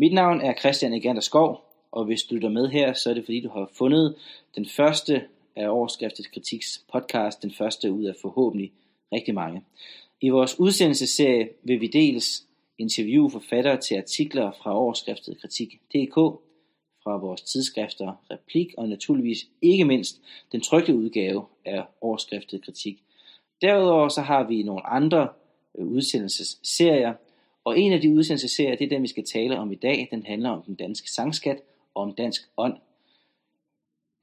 Mit navn er Christian Egander Skov, og hvis du lytter med her, så er det fordi, du har fundet den første af Overskriftets Kritiks podcast, den første ud af forhåbentlig rigtig mange. I vores udsendelsesserie vil vi dels interviewe forfattere til artikler fra Overskriftet Kritik.dk, fra vores tidsskrifter Replik og naturligvis ikke mindst den trykte udgave af Overskriftet Kritik. Derudover så har vi nogle andre øh, udsendelsesserier, og en af de udsendelsesserier, det er den, vi skal tale om i dag. Den handler om den danske sangskat og om dansk ånd.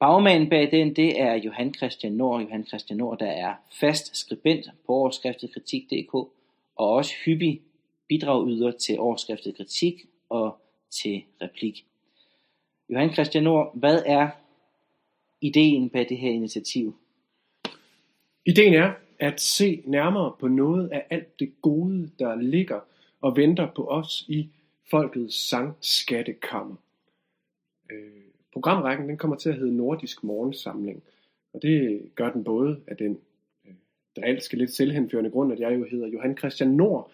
Bagmanden bag den, det er Johan Christian Nord. Johan Christian Nord, der er fast skribent på overskriftet kritik.dk og også hyppig bidragyder til overskriftet kritik og til replik. Johan Christian Nord, hvad er ideen bag det her initiativ? Ideen er at se nærmere på noget af alt det gode, der ligger og venter på os i folkets sangskattekammer. Øh, programrækken den kommer til at hedde Nordisk Morgensamling, og det gør den både af den øh, drilske lidt selvhenførende grund, at jeg jo hedder Johan Christian Nord,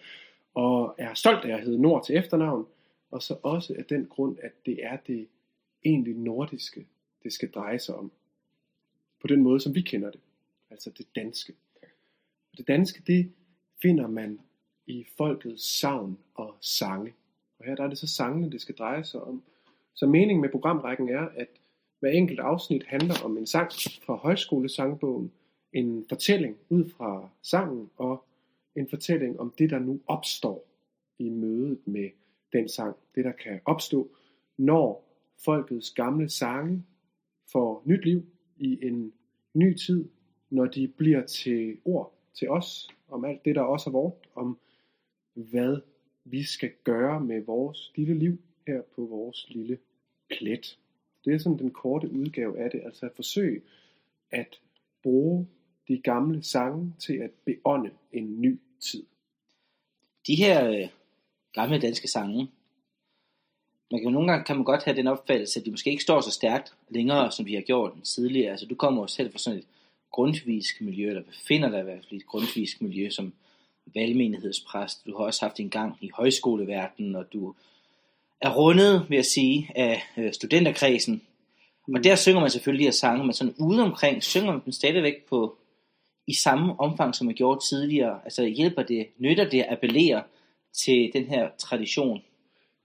og er stolt af at hedde Nord til efternavn, og så også af den grund, at det er det egentlig nordiske, det skal dreje sig om. På den måde, som vi kender det. Altså det danske. Og det danske, det finder man i folkets savn og sange. Og her der er det så sangene, det skal dreje sig om. Så meningen med programrækken er, at hver enkelt afsnit handler om en sang fra højskolesangbogen, en fortælling ud fra sangen og en fortælling om det, der nu opstår i mødet med den sang. Det, der kan opstå, når folkets gamle sange får nyt liv i en ny tid, når de bliver til ord til os, om alt det, der også er vort, om hvad vi skal gøre med vores lille liv her på vores lille plet. Det er sådan den korte udgave af det, altså at forsøge at bruge de gamle sange til at beånde en ny tid. De her øh, gamle danske sange, man kan nogle gange kan man godt have den opfattelse, at de måske ikke står så stærkt længere, som de har gjort tidligere. Altså du kommer jo selv fra sådan et grundvisk miljø, eller befinder dig i hvert fald i et grundvisk miljø som valgmenighedspræst. Du har også haft en gang i højskoleverdenen, og du er rundet, vil jeg sige, af øh, studenterkredsen. Mm. Og der synger man selvfølgelig her sange, men sådan ude omkring synger man dem stadigvæk på i samme omfang, som man gjorde tidligere. Altså hjælper det, nytter det at appellere til den her tradition?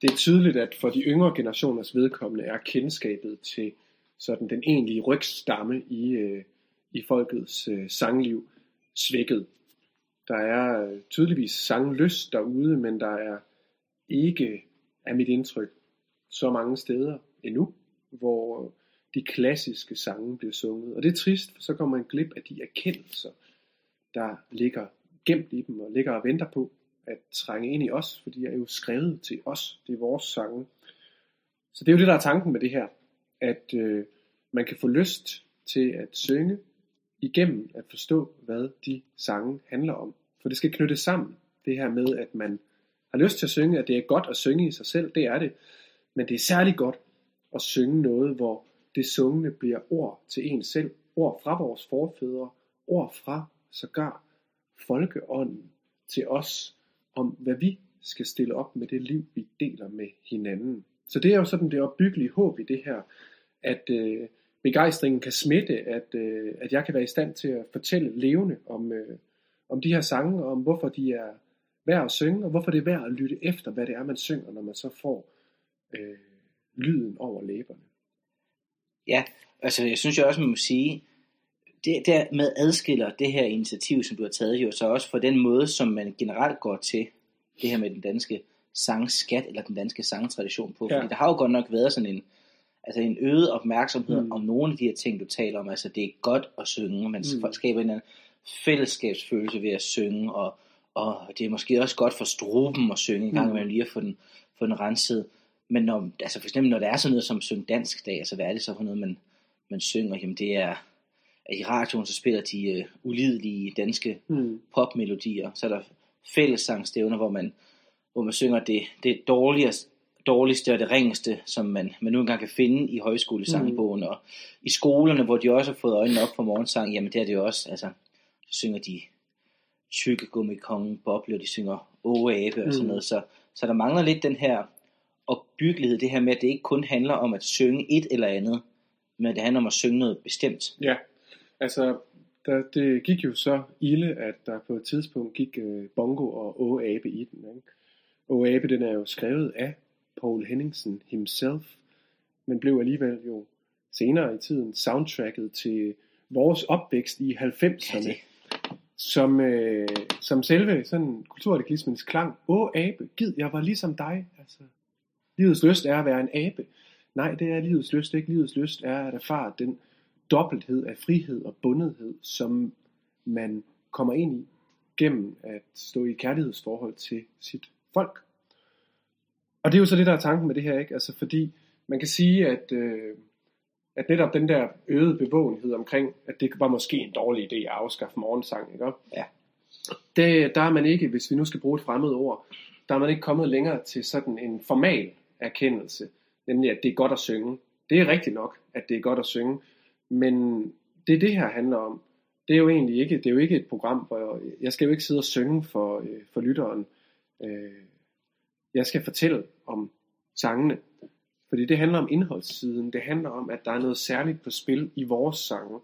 Det er tydeligt, at for de yngre generationers vedkommende er kendskabet til sådan den egentlige rygstamme i, øh, i folkets øh, sangliv svækket. Der er øh, tydeligvis sanglyst derude, men der er ikke, af mit indtryk, så mange steder endnu, hvor øh, de klassiske sange bliver sunget. Og det er trist, for så kommer man glip af de erkendelser, der ligger gemt i dem og ligger og venter på at trænge ind i os, for de er jo skrevet til os. Det er vores sange. Så det er jo det, der er tanken med det her, at øh, man kan få lyst til at synge igennem at forstå, hvad de sange handler om. For det skal knyttes sammen, det her med, at man har lyst til at synge, at det er godt at synge i sig selv, det er det. Men det er særlig godt at synge noget, hvor det sungne bliver ord til en selv, ord fra vores forfædre, ord fra sågar folkeånden til os, om hvad vi skal stille op med det liv, vi deler med hinanden. Så det er jo sådan det opbyggelige håb i det her, at øh, begejstringen kan smitte, at, øh, at jeg kan være i stand til at fortælle levende om, øh, om de her sange, og om hvorfor de er værd at synge, og hvorfor det er værd at lytte efter, hvad det er, man synger, når man så får øh, lyden over læberne. Ja, altså jeg synes jo også, man må sige, det der med adskiller det her initiativ, som du har taget jo, så også for den måde, som man generelt går til det her med den danske sangskat, eller den danske sangtradition på. Ja. Fordi der har jo godt nok været sådan en, altså en øget opmærksomhed mm. om nogle af de her ting, du taler om. Altså det er godt at synge, man mm. skaber en fællesskabsfølelse ved at synge, og, og det er måske også godt for struben at synge en gang mm. imellem lige at få den, få den renset. Men når, altså for eksempel når der er sådan noget som syng dansk dag, altså hvad er det så for noget, man, man synger? Jamen det er, at i radioen så spiller de uh, ulidelige danske mm. popmelodier, så er der fællessangstævner, hvor man, hvor man synger det, det dårligste, dårligste og det ringeste, som man, man nu engang kan finde i højskolesangbogen, mm. og i skolerne, hvor de også har fået øjnene op for morgensang, jamen det er det jo også, altså, så synger de tykke gummikongen, boble, og de synger åge abe og sådan mm. noget, så, så der mangler lidt den her opbyggelighed, det her med, at det ikke kun handler om at synge et eller andet, men det handler om at synge noget bestemt. Ja, altså der, det gik jo så ilde, at der på et tidspunkt gik øh, Bongo og Å Abe i den. Ikke? Å Abe, den er jo skrevet af Paul Henningsen himself, men blev alligevel jo senere i tiden soundtracket til vores opvækst i 90'erne. Ja, det- som, øh, som selve sådan kulturadeklismens klang. Åh, abe, gid, jeg var ligesom dig. Altså, livets lyst er at være en abe. Nej, det er livets lyst ikke. Livets lyst er at erfare den dobbelthed af frihed og bundethed, som man kommer ind i gennem at stå i kærlighedsforhold til sit folk. Og det er jo så det, der er tanken med det her, ikke? Altså fordi man kan sige, at, øh, at netop den der øgede bevågenhed omkring, at det var måske en dårlig idé at afskaffe morgensang, ikke? Ja. Det, der er man ikke, hvis vi nu skal bruge et fremmed ord, der er man ikke kommet længere til sådan en formal erkendelse, nemlig at det er godt at synge. Det er rigtigt nok, at det er godt at synge, men det det her handler om, det er jo egentlig ikke, det er jo ikke et program, hvor jeg, jeg skal jo ikke sidde og synge for, øh, for lytteren. Øh, jeg skal fortælle om sangene, fordi det handler om indholdssiden. Det handler om, at der er noget særligt på spil i vores sange.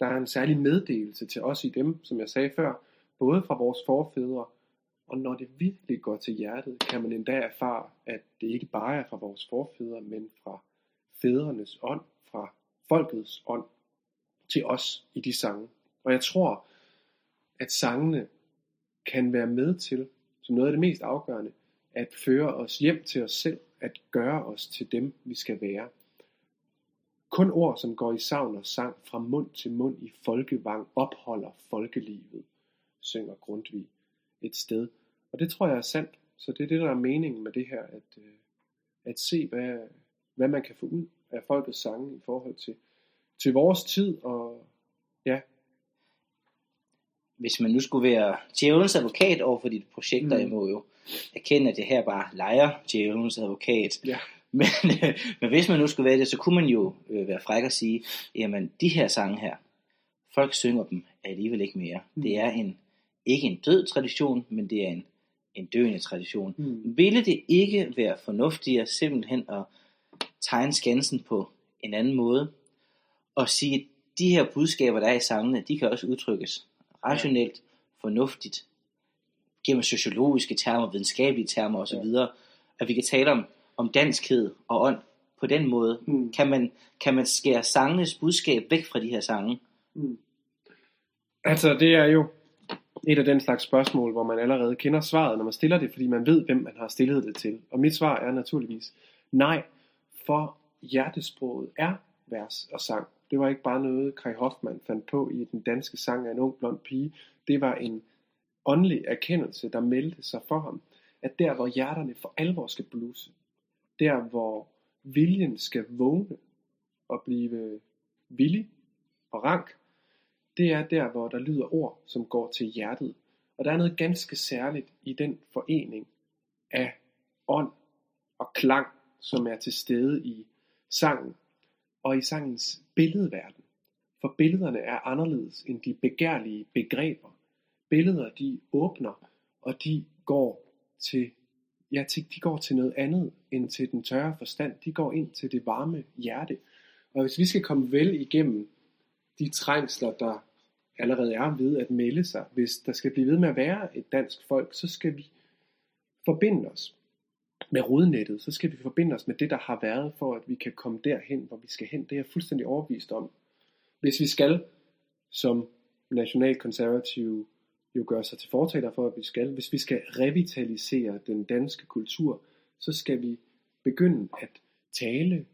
Der er en særlig meddelelse til os i dem, som jeg sagde før, både fra vores forfædre, og når det virkelig går til hjertet, kan man endda erfare, at det ikke bare er fra vores forfædre, men fra fædrenes ånd, fra folkets ånd, til os i de sange. Og jeg tror, at sangene kan være med til, som noget af det mest afgørende, at føre os hjem til os selv, at gøre os til dem, vi skal være. Kun ord, som går i savn og sang fra mund til mund i folkevang, opholder folkelivet, synger Grundtvig et sted. Og det tror jeg er sandt. Så det er det, der er meningen med det her, at, øh, at se, hvad, hvad man kan få ud af folkets sange i forhold til, til vores tid. Og ja, hvis man nu skulle være djævelens advokat over for dit projekt, mm. Jeg må jo erkende, at jeg her bare leger djævelens advokat. ja, Men, øh, men hvis man nu skulle være det, så kunne man jo øh, være fræk og sige, jamen de her sange her, folk synger dem alligevel ikke mere. Mm. Det er en ikke en død tradition, men det er en, en døende tradition. Mm. Ville det ikke være fornuftigere simpelthen at tegne skansen på en anden måde, og sige, at de her budskaber, der er i sangene, de kan også udtrykkes rationelt, fornuftigt, gennem sociologiske termer, videnskabelige termer osv., Ja. at vi kan tale om, om danskhed og ånd på den måde. Mm. Kan, man, kan man skære sangenes budskab væk fra de her sange? Mm. Altså, det er jo et af den slags spørgsmål, hvor man allerede kender svaret, når man stiller det, fordi man ved, hvem man har stillet det til. Og mit svar er naturligvis nej, for hjertesproget er vers og sang. Det var ikke bare noget, Kai Hoffmann fandt på i den danske sang af en ung blond pige. Det var en åndelig erkendelse, der meldte sig for ham, at der, hvor hjerterne for alvor skal bluse, der, hvor viljen skal vågne og blive villig og rank, det er der, hvor der lyder ord, som går til hjertet. Og der er noget ganske særligt i den forening af ånd og klang, som er til stede i sangen og i sangens billedverden. For billederne er anderledes end de begærlige begreber. Billeder, de åbner, og de går til, ja, til, de går til noget andet end til den tørre forstand. De går ind til det varme hjerte. Og hvis vi skal komme vel igennem de trængsler, der allerede er ved at melde sig, hvis der skal blive ved med at være et dansk folk, så skal vi forbinde os med rodnettet, så skal vi forbinde os med det, der har været, for at vi kan komme derhen, hvor vi skal hen. Det er jeg fuldstændig overbevist om. Hvis vi skal, som nationalkonservative jo gør sig til fortaler for, at vi skal, hvis vi skal revitalisere den danske kultur, så skal vi begynde at tale,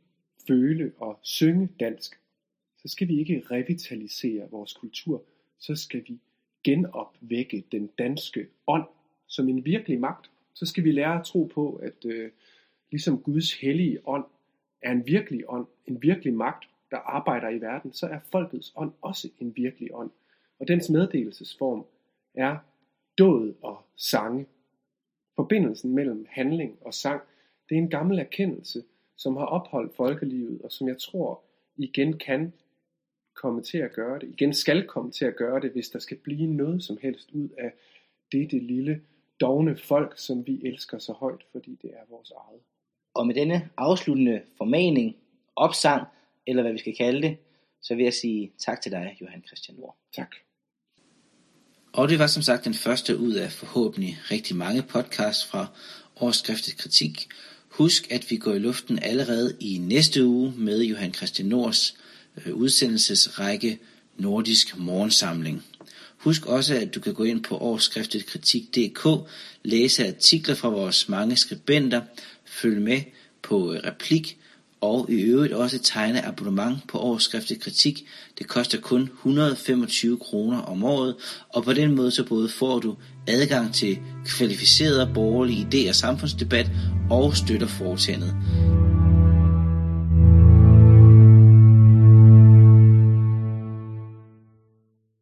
føle og synge dansk. Så skal vi ikke revitalisere vores kultur, så skal vi genopvække den danske ånd som en virkelig magt. Så skal vi lære at tro på, at øh, ligesom Guds hellige ånd er en virkelig ånd, en virkelig magt, der arbejder i verden, så er folkets ånd også en virkelig ånd. Og dens meddelelsesform er død og sange. Forbindelsen mellem handling og sang, det er en gammel erkendelse, som har opholdt folkelivet, og som jeg tror igen kan komme til at gøre det, igen skal komme til at gøre det, hvis der skal blive noget som helst ud af det lille dogne folk, som vi elsker så højt, fordi det er vores eget. Og med denne afsluttende formaning, opsang, eller hvad vi skal kalde det, så vil jeg sige tak til dig, Johan Christian Nord. Tak. Og det var som sagt den første ud af forhåbentlig rigtig mange podcasts fra Årsskriftet Kritik. Husk, at vi går i luften allerede i næste uge med Johan Christian Nords øh, udsendelsesrække Nordisk Morgensamling. Husk også, at du kan gå ind på årsskriftetkritik.dk, læse artikler fra vores mange skribenter, følge med på øh, replik og i øvrigt også tegne abonnement på årsskriftet kritik. Det koster kun 125 kroner om året, og på den måde så både får du adgang til kvalificeret borgerlige idé og samfundsdebat og støtter foretagendet.